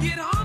get on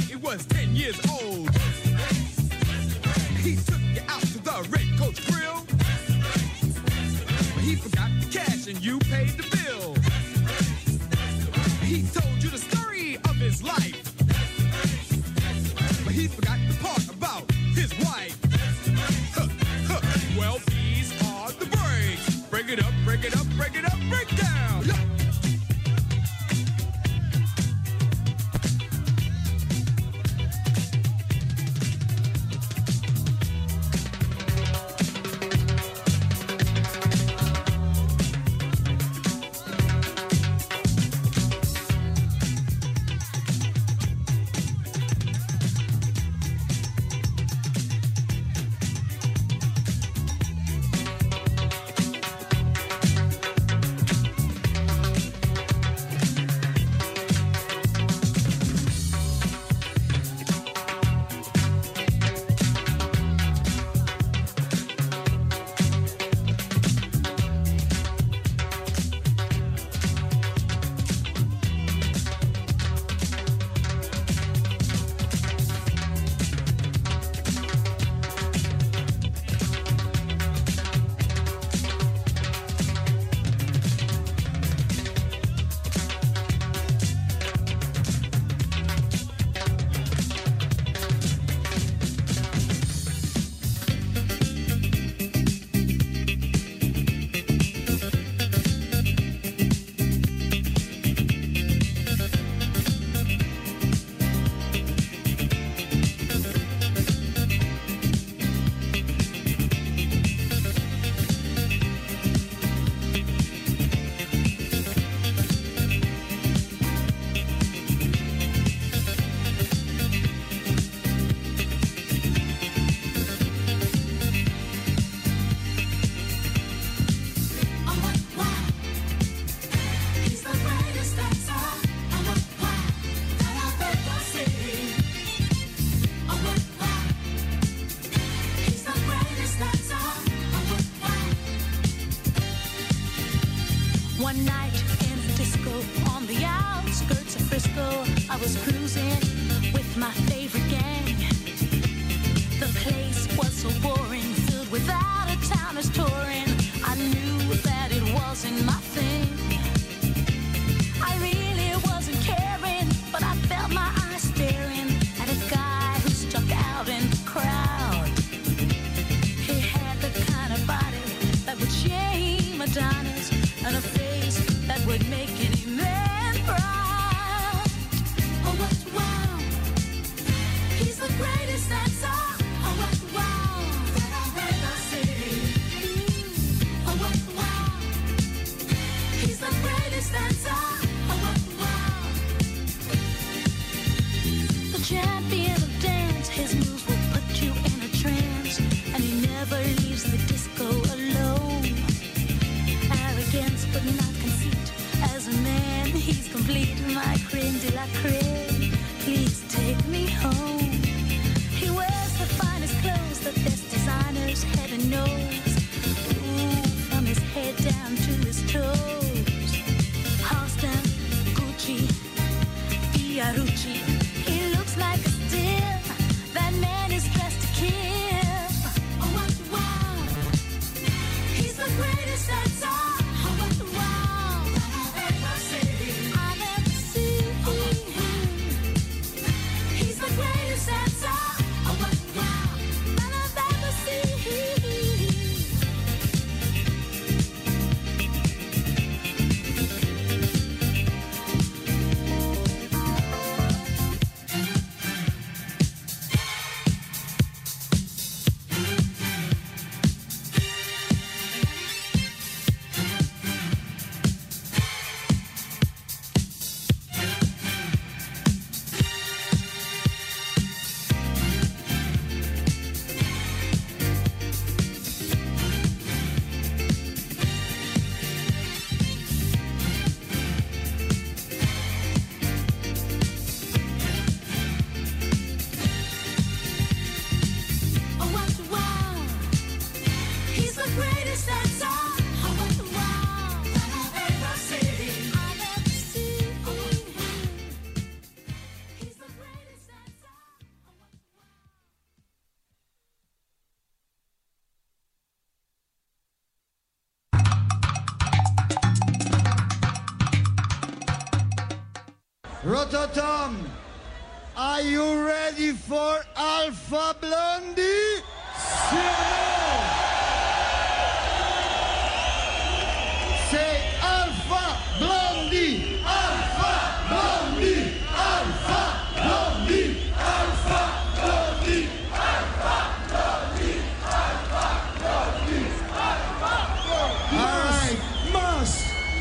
think he was 10 years old. He took you out to the Red Coach Grill. But he forgot the cash and you paid the bill. He told you the story of his life. But he forgot the part about his wife. Well, these are the breaks. Break it up, break it up, break it up, break down. Look.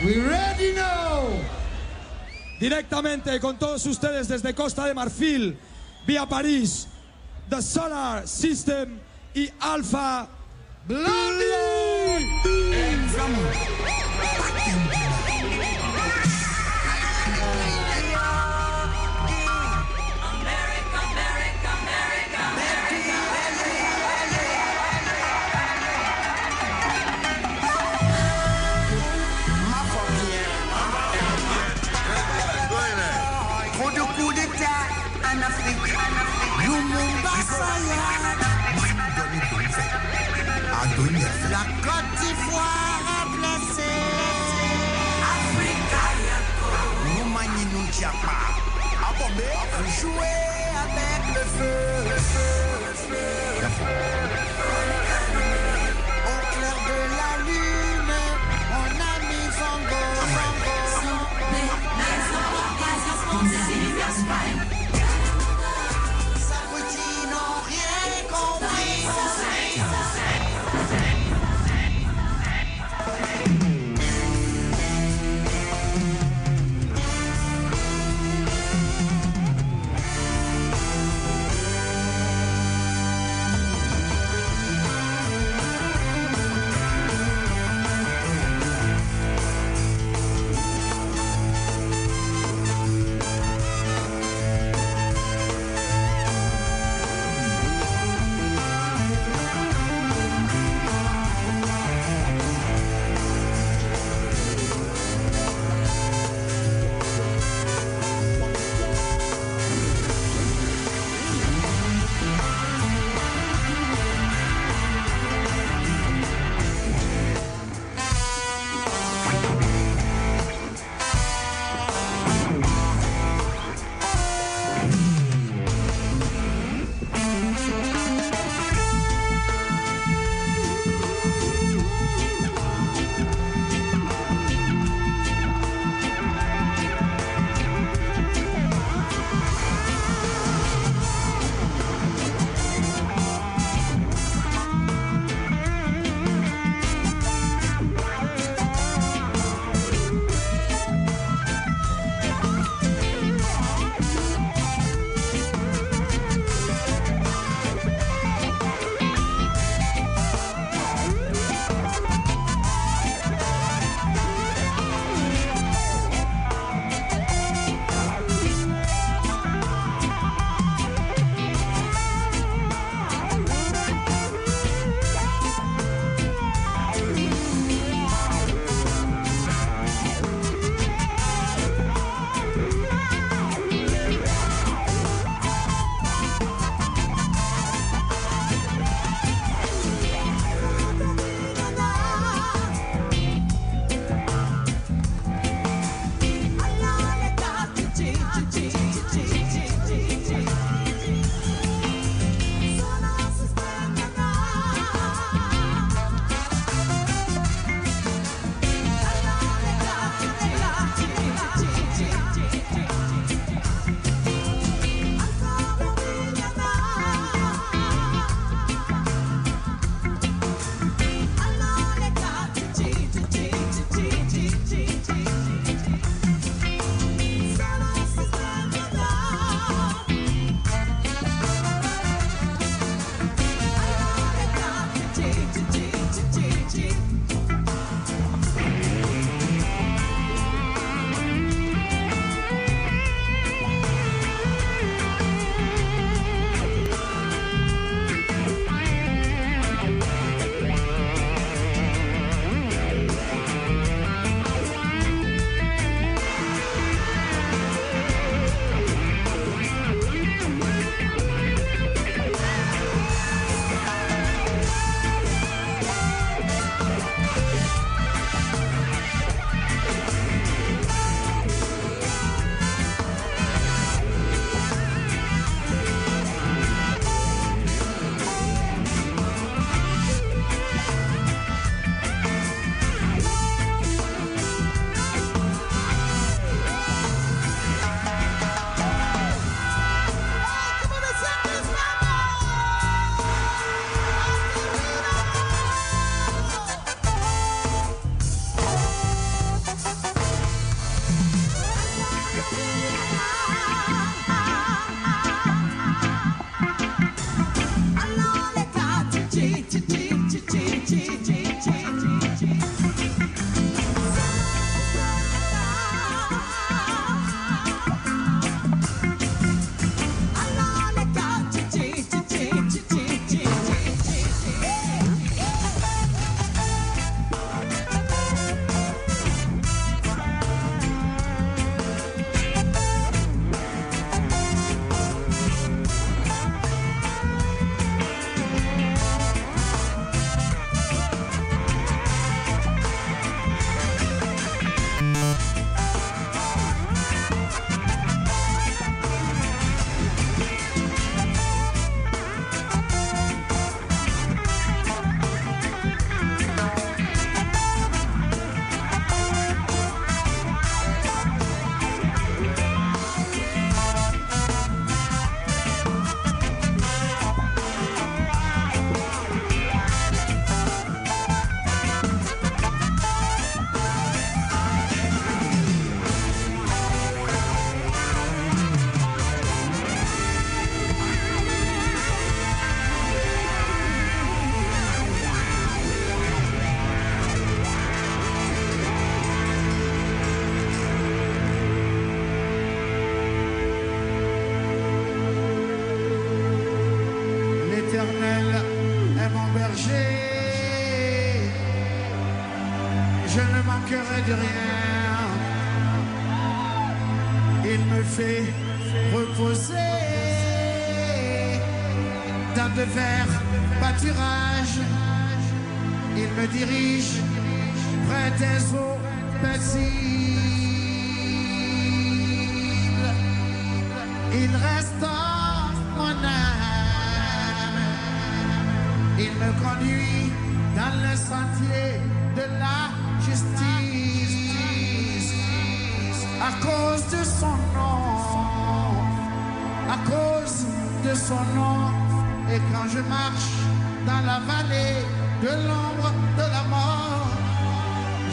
We ready now. Directamente con todos ustedes desde Costa de Marfil, vía París, The Solar System y Alpha Blondie. jouer avec le feu, le feu, le feu.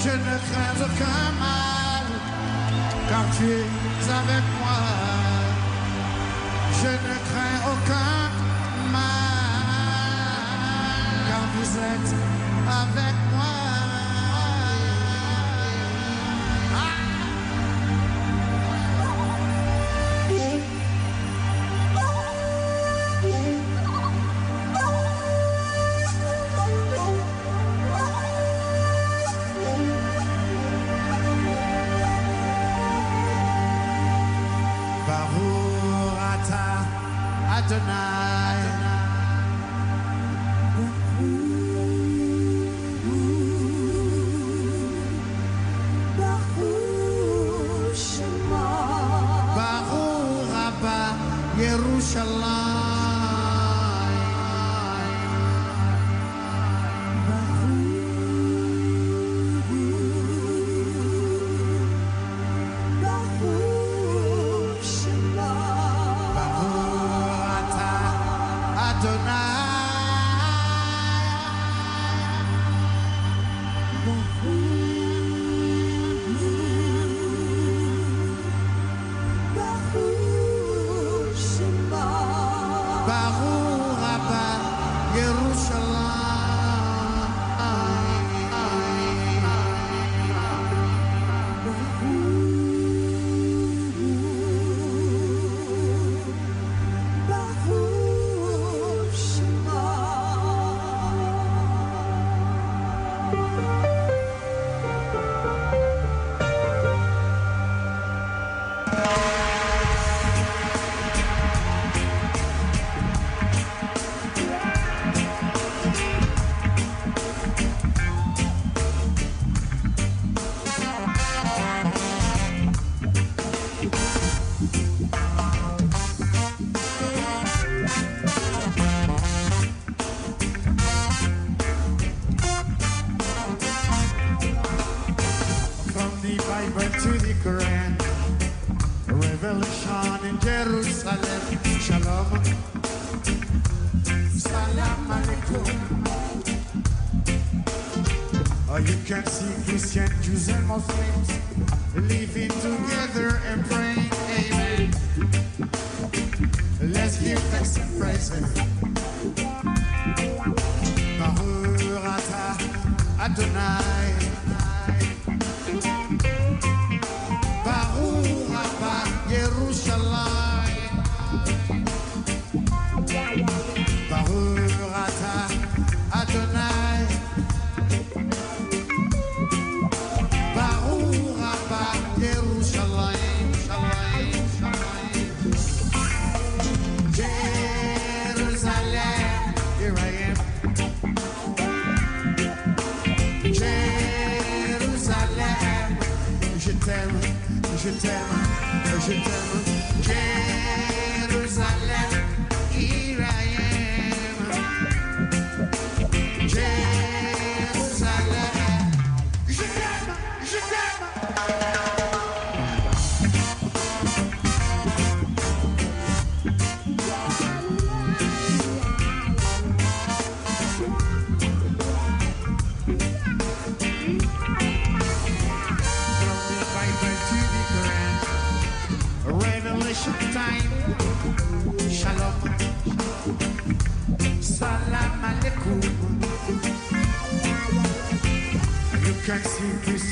je ne crains aucun mal, quand tu es avec moi. Je ne crains aucun mal, quand vous êtes avec moi.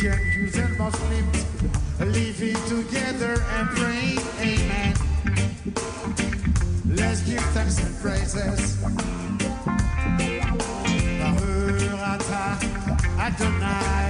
Christian Jews and Muslims living together and praying, amen. Let's give thanks and praises. Baruch Adonai.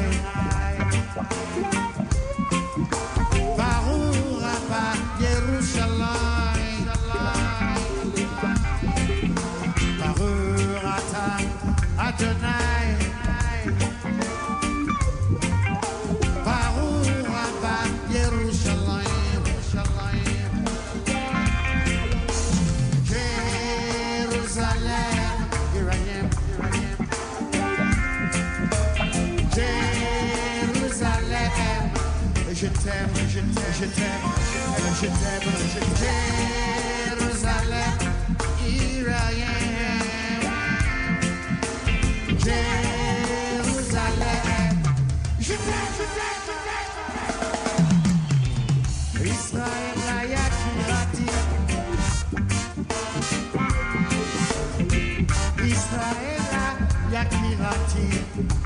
Je t'aime, je t'aime, je t'aime, je t'aime. Jérusalem, here I am. Jérusalem, je t'aime, je t'aime, je t'aime. Israël, Yakirati.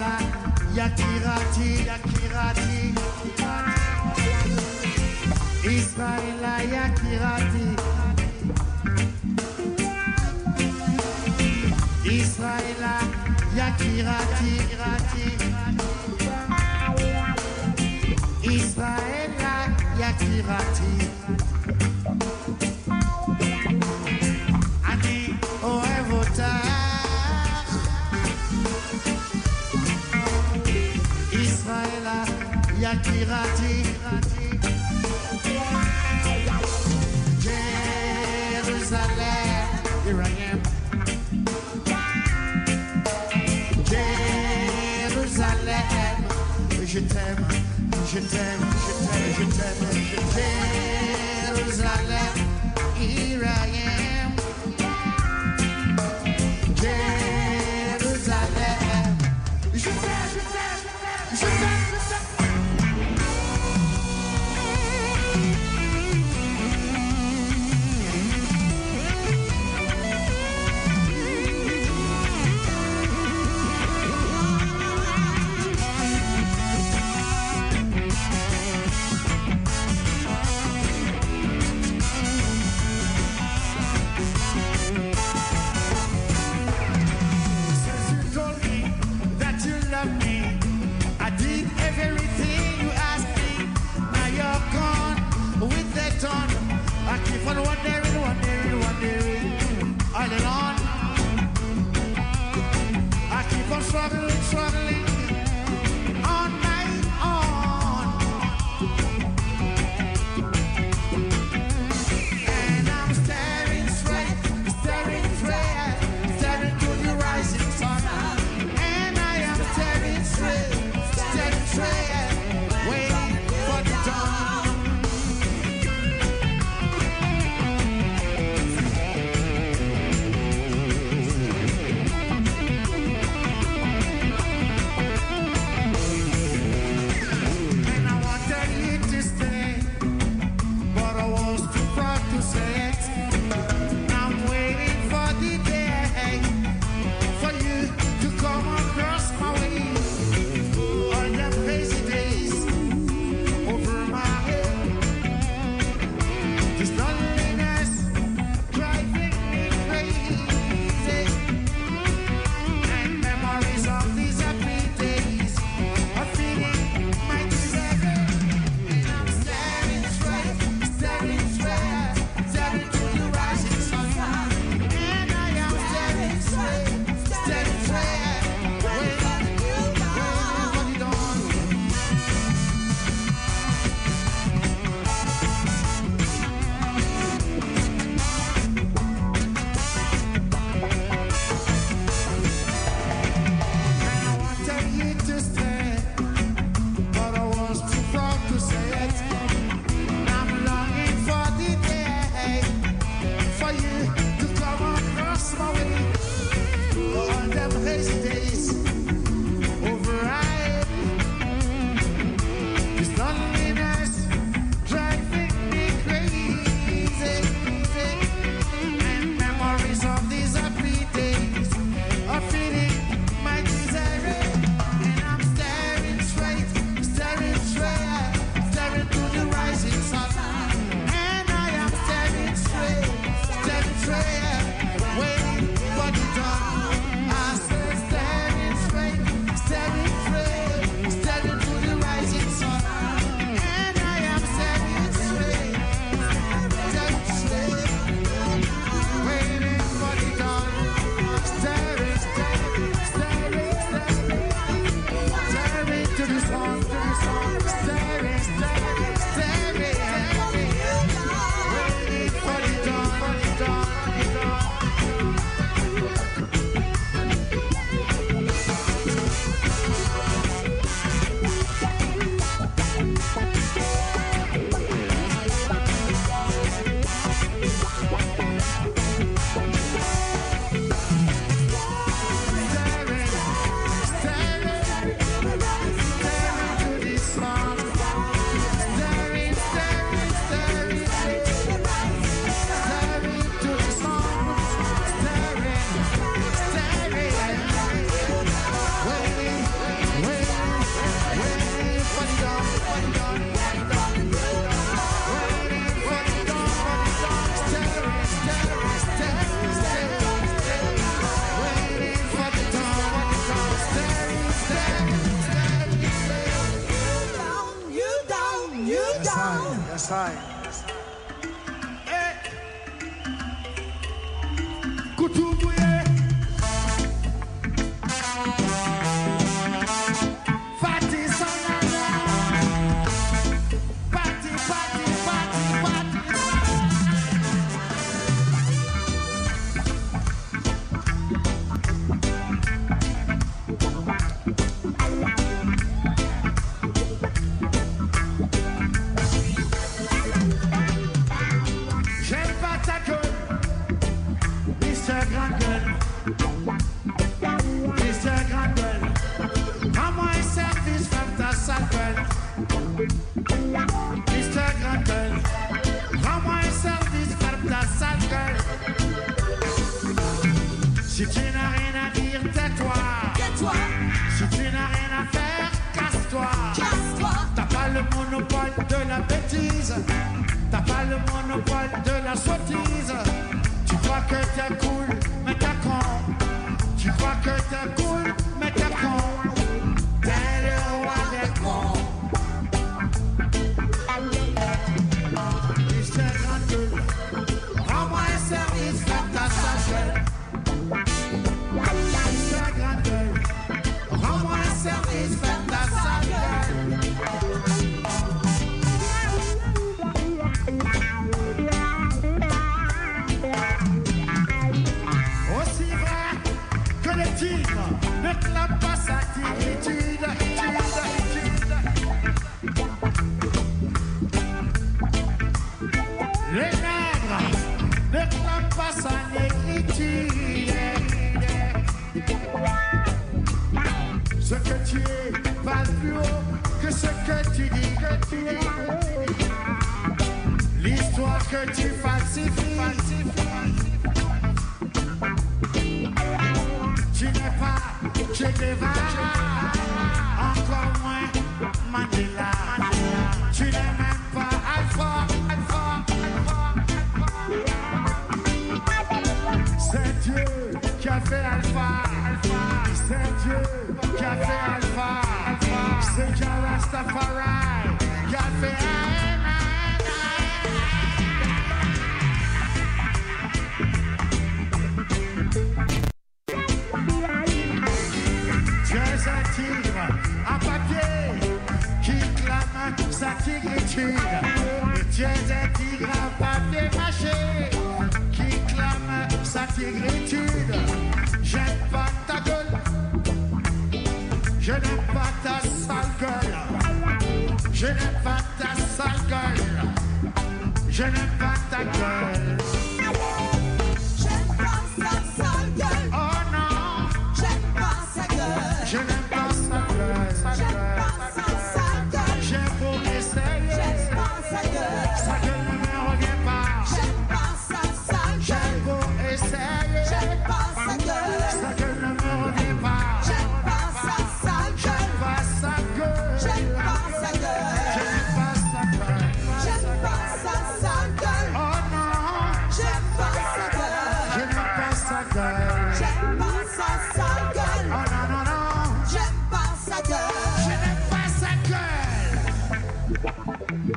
Yakirati, Yakirati, Yakirati, Israel, Yakirati. Israel, Yakirati, Yakirati. Israela, Yakirati. Jerusalem, here I am. Jérusalem, je t'aime, je t'aime, je t'aime, je t'aime, Jérusalem. Si tu n'as rien à dire, tais-toi. Tais-toi. Si tu n'as rien à faire, casse-toi. Casse-toi. T'as pas le monopole de la bêtise. T'as pas le monopole de la sottise. Tu crois que t'es cool, mais t'as con. Tu crois que t'es cool, mais t'as con. Que ce que tu dis que tu dico l'histoire que tu falsifies. Tu n'es pas Che Guevara encore moins Mandela. J'ai des tigres à papier mâché qui clament sa tigritude. J'aime pas ta gueule, je n'aime pas ta sale gueule, je n'aime pas ta sale gueule, je n'aime pas ta gueule.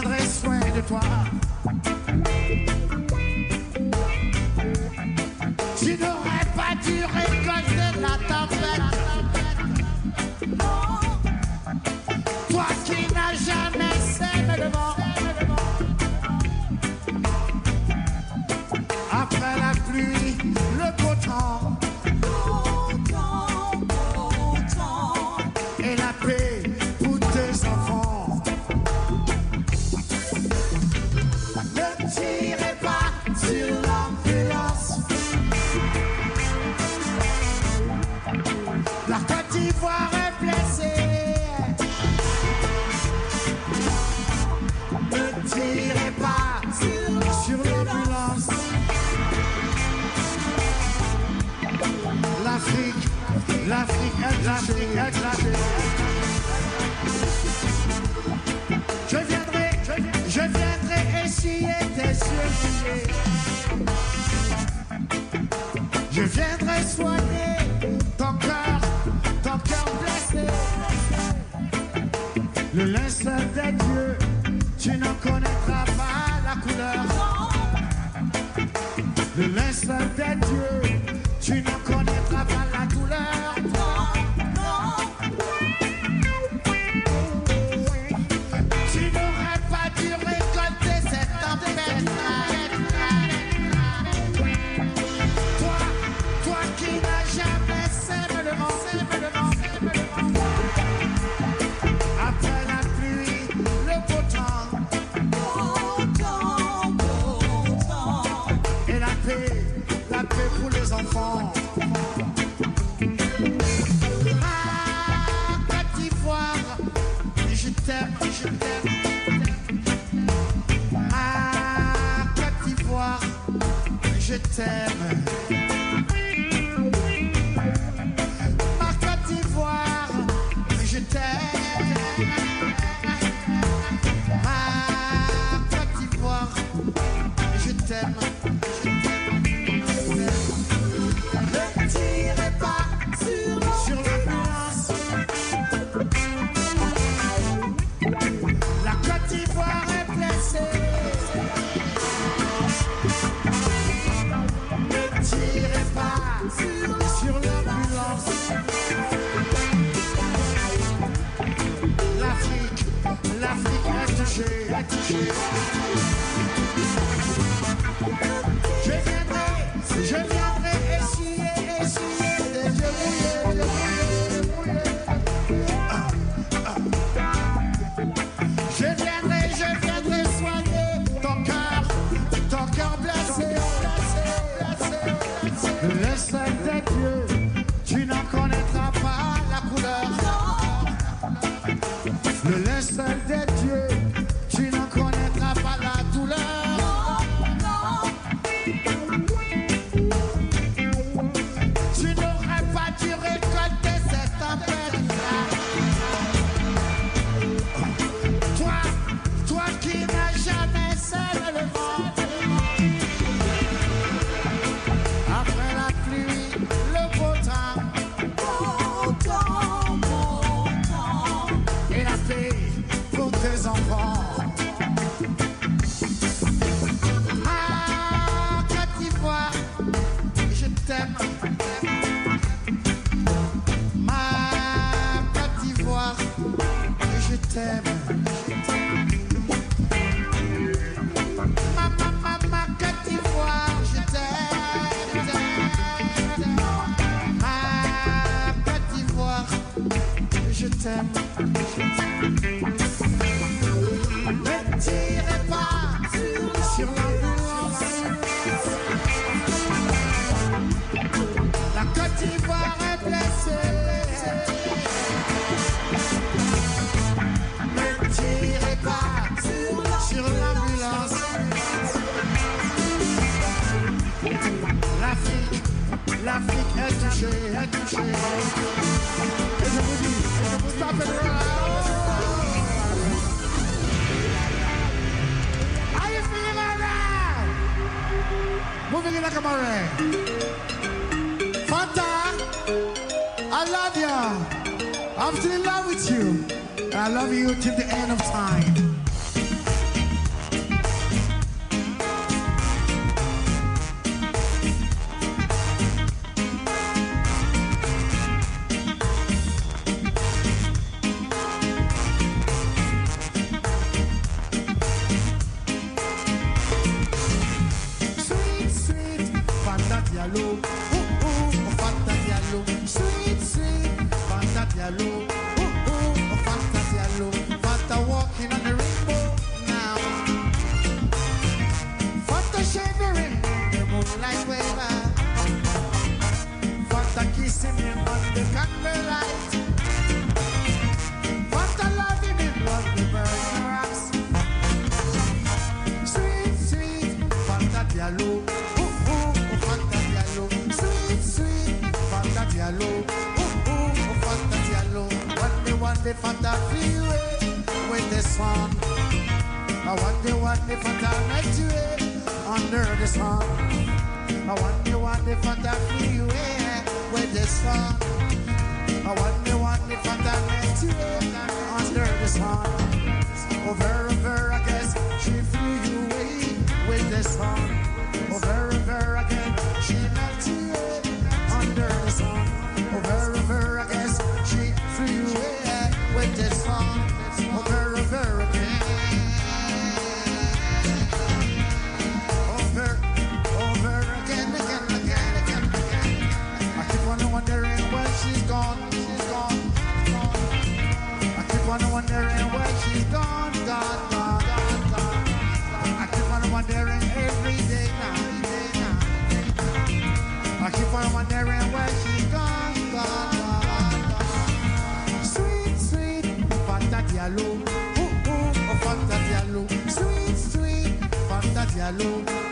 prendrai soin de toi. Tu n'aurais pas dû récolter la tempête. l'Afrique l'Afrique Je viendrai, je viendrai essuyer tes yeux Je viendrai soigner ton cœur, ton cœur blessé. Le linceul des dieux, tu n'en connaîtras pas la couleur. Le linceul des dieux. time. Kissing him the Diallo. Ooh, ooh, oh, Fanta Diallo. Sweet, sweet, Fanta Diallo. Ooh, ooh, oh, Fanta day, Fanta it with sun. I one day, one Fanta eh, under the sun. I one day, one Fanta it with the sun. I one day, one day, Fanta met you eh, under the sun. Over, over, I guess she flew away with the sun. Over, over wondering where she's gone, gone, gone, gone. I keep on wondering every day now. I keep on wondering where she's gone, gone, gone. Sweet, sweet, Fanta Diallo. Ooh, ooh, oh, Diallo. Sweet, sweet, Fanta Diallo.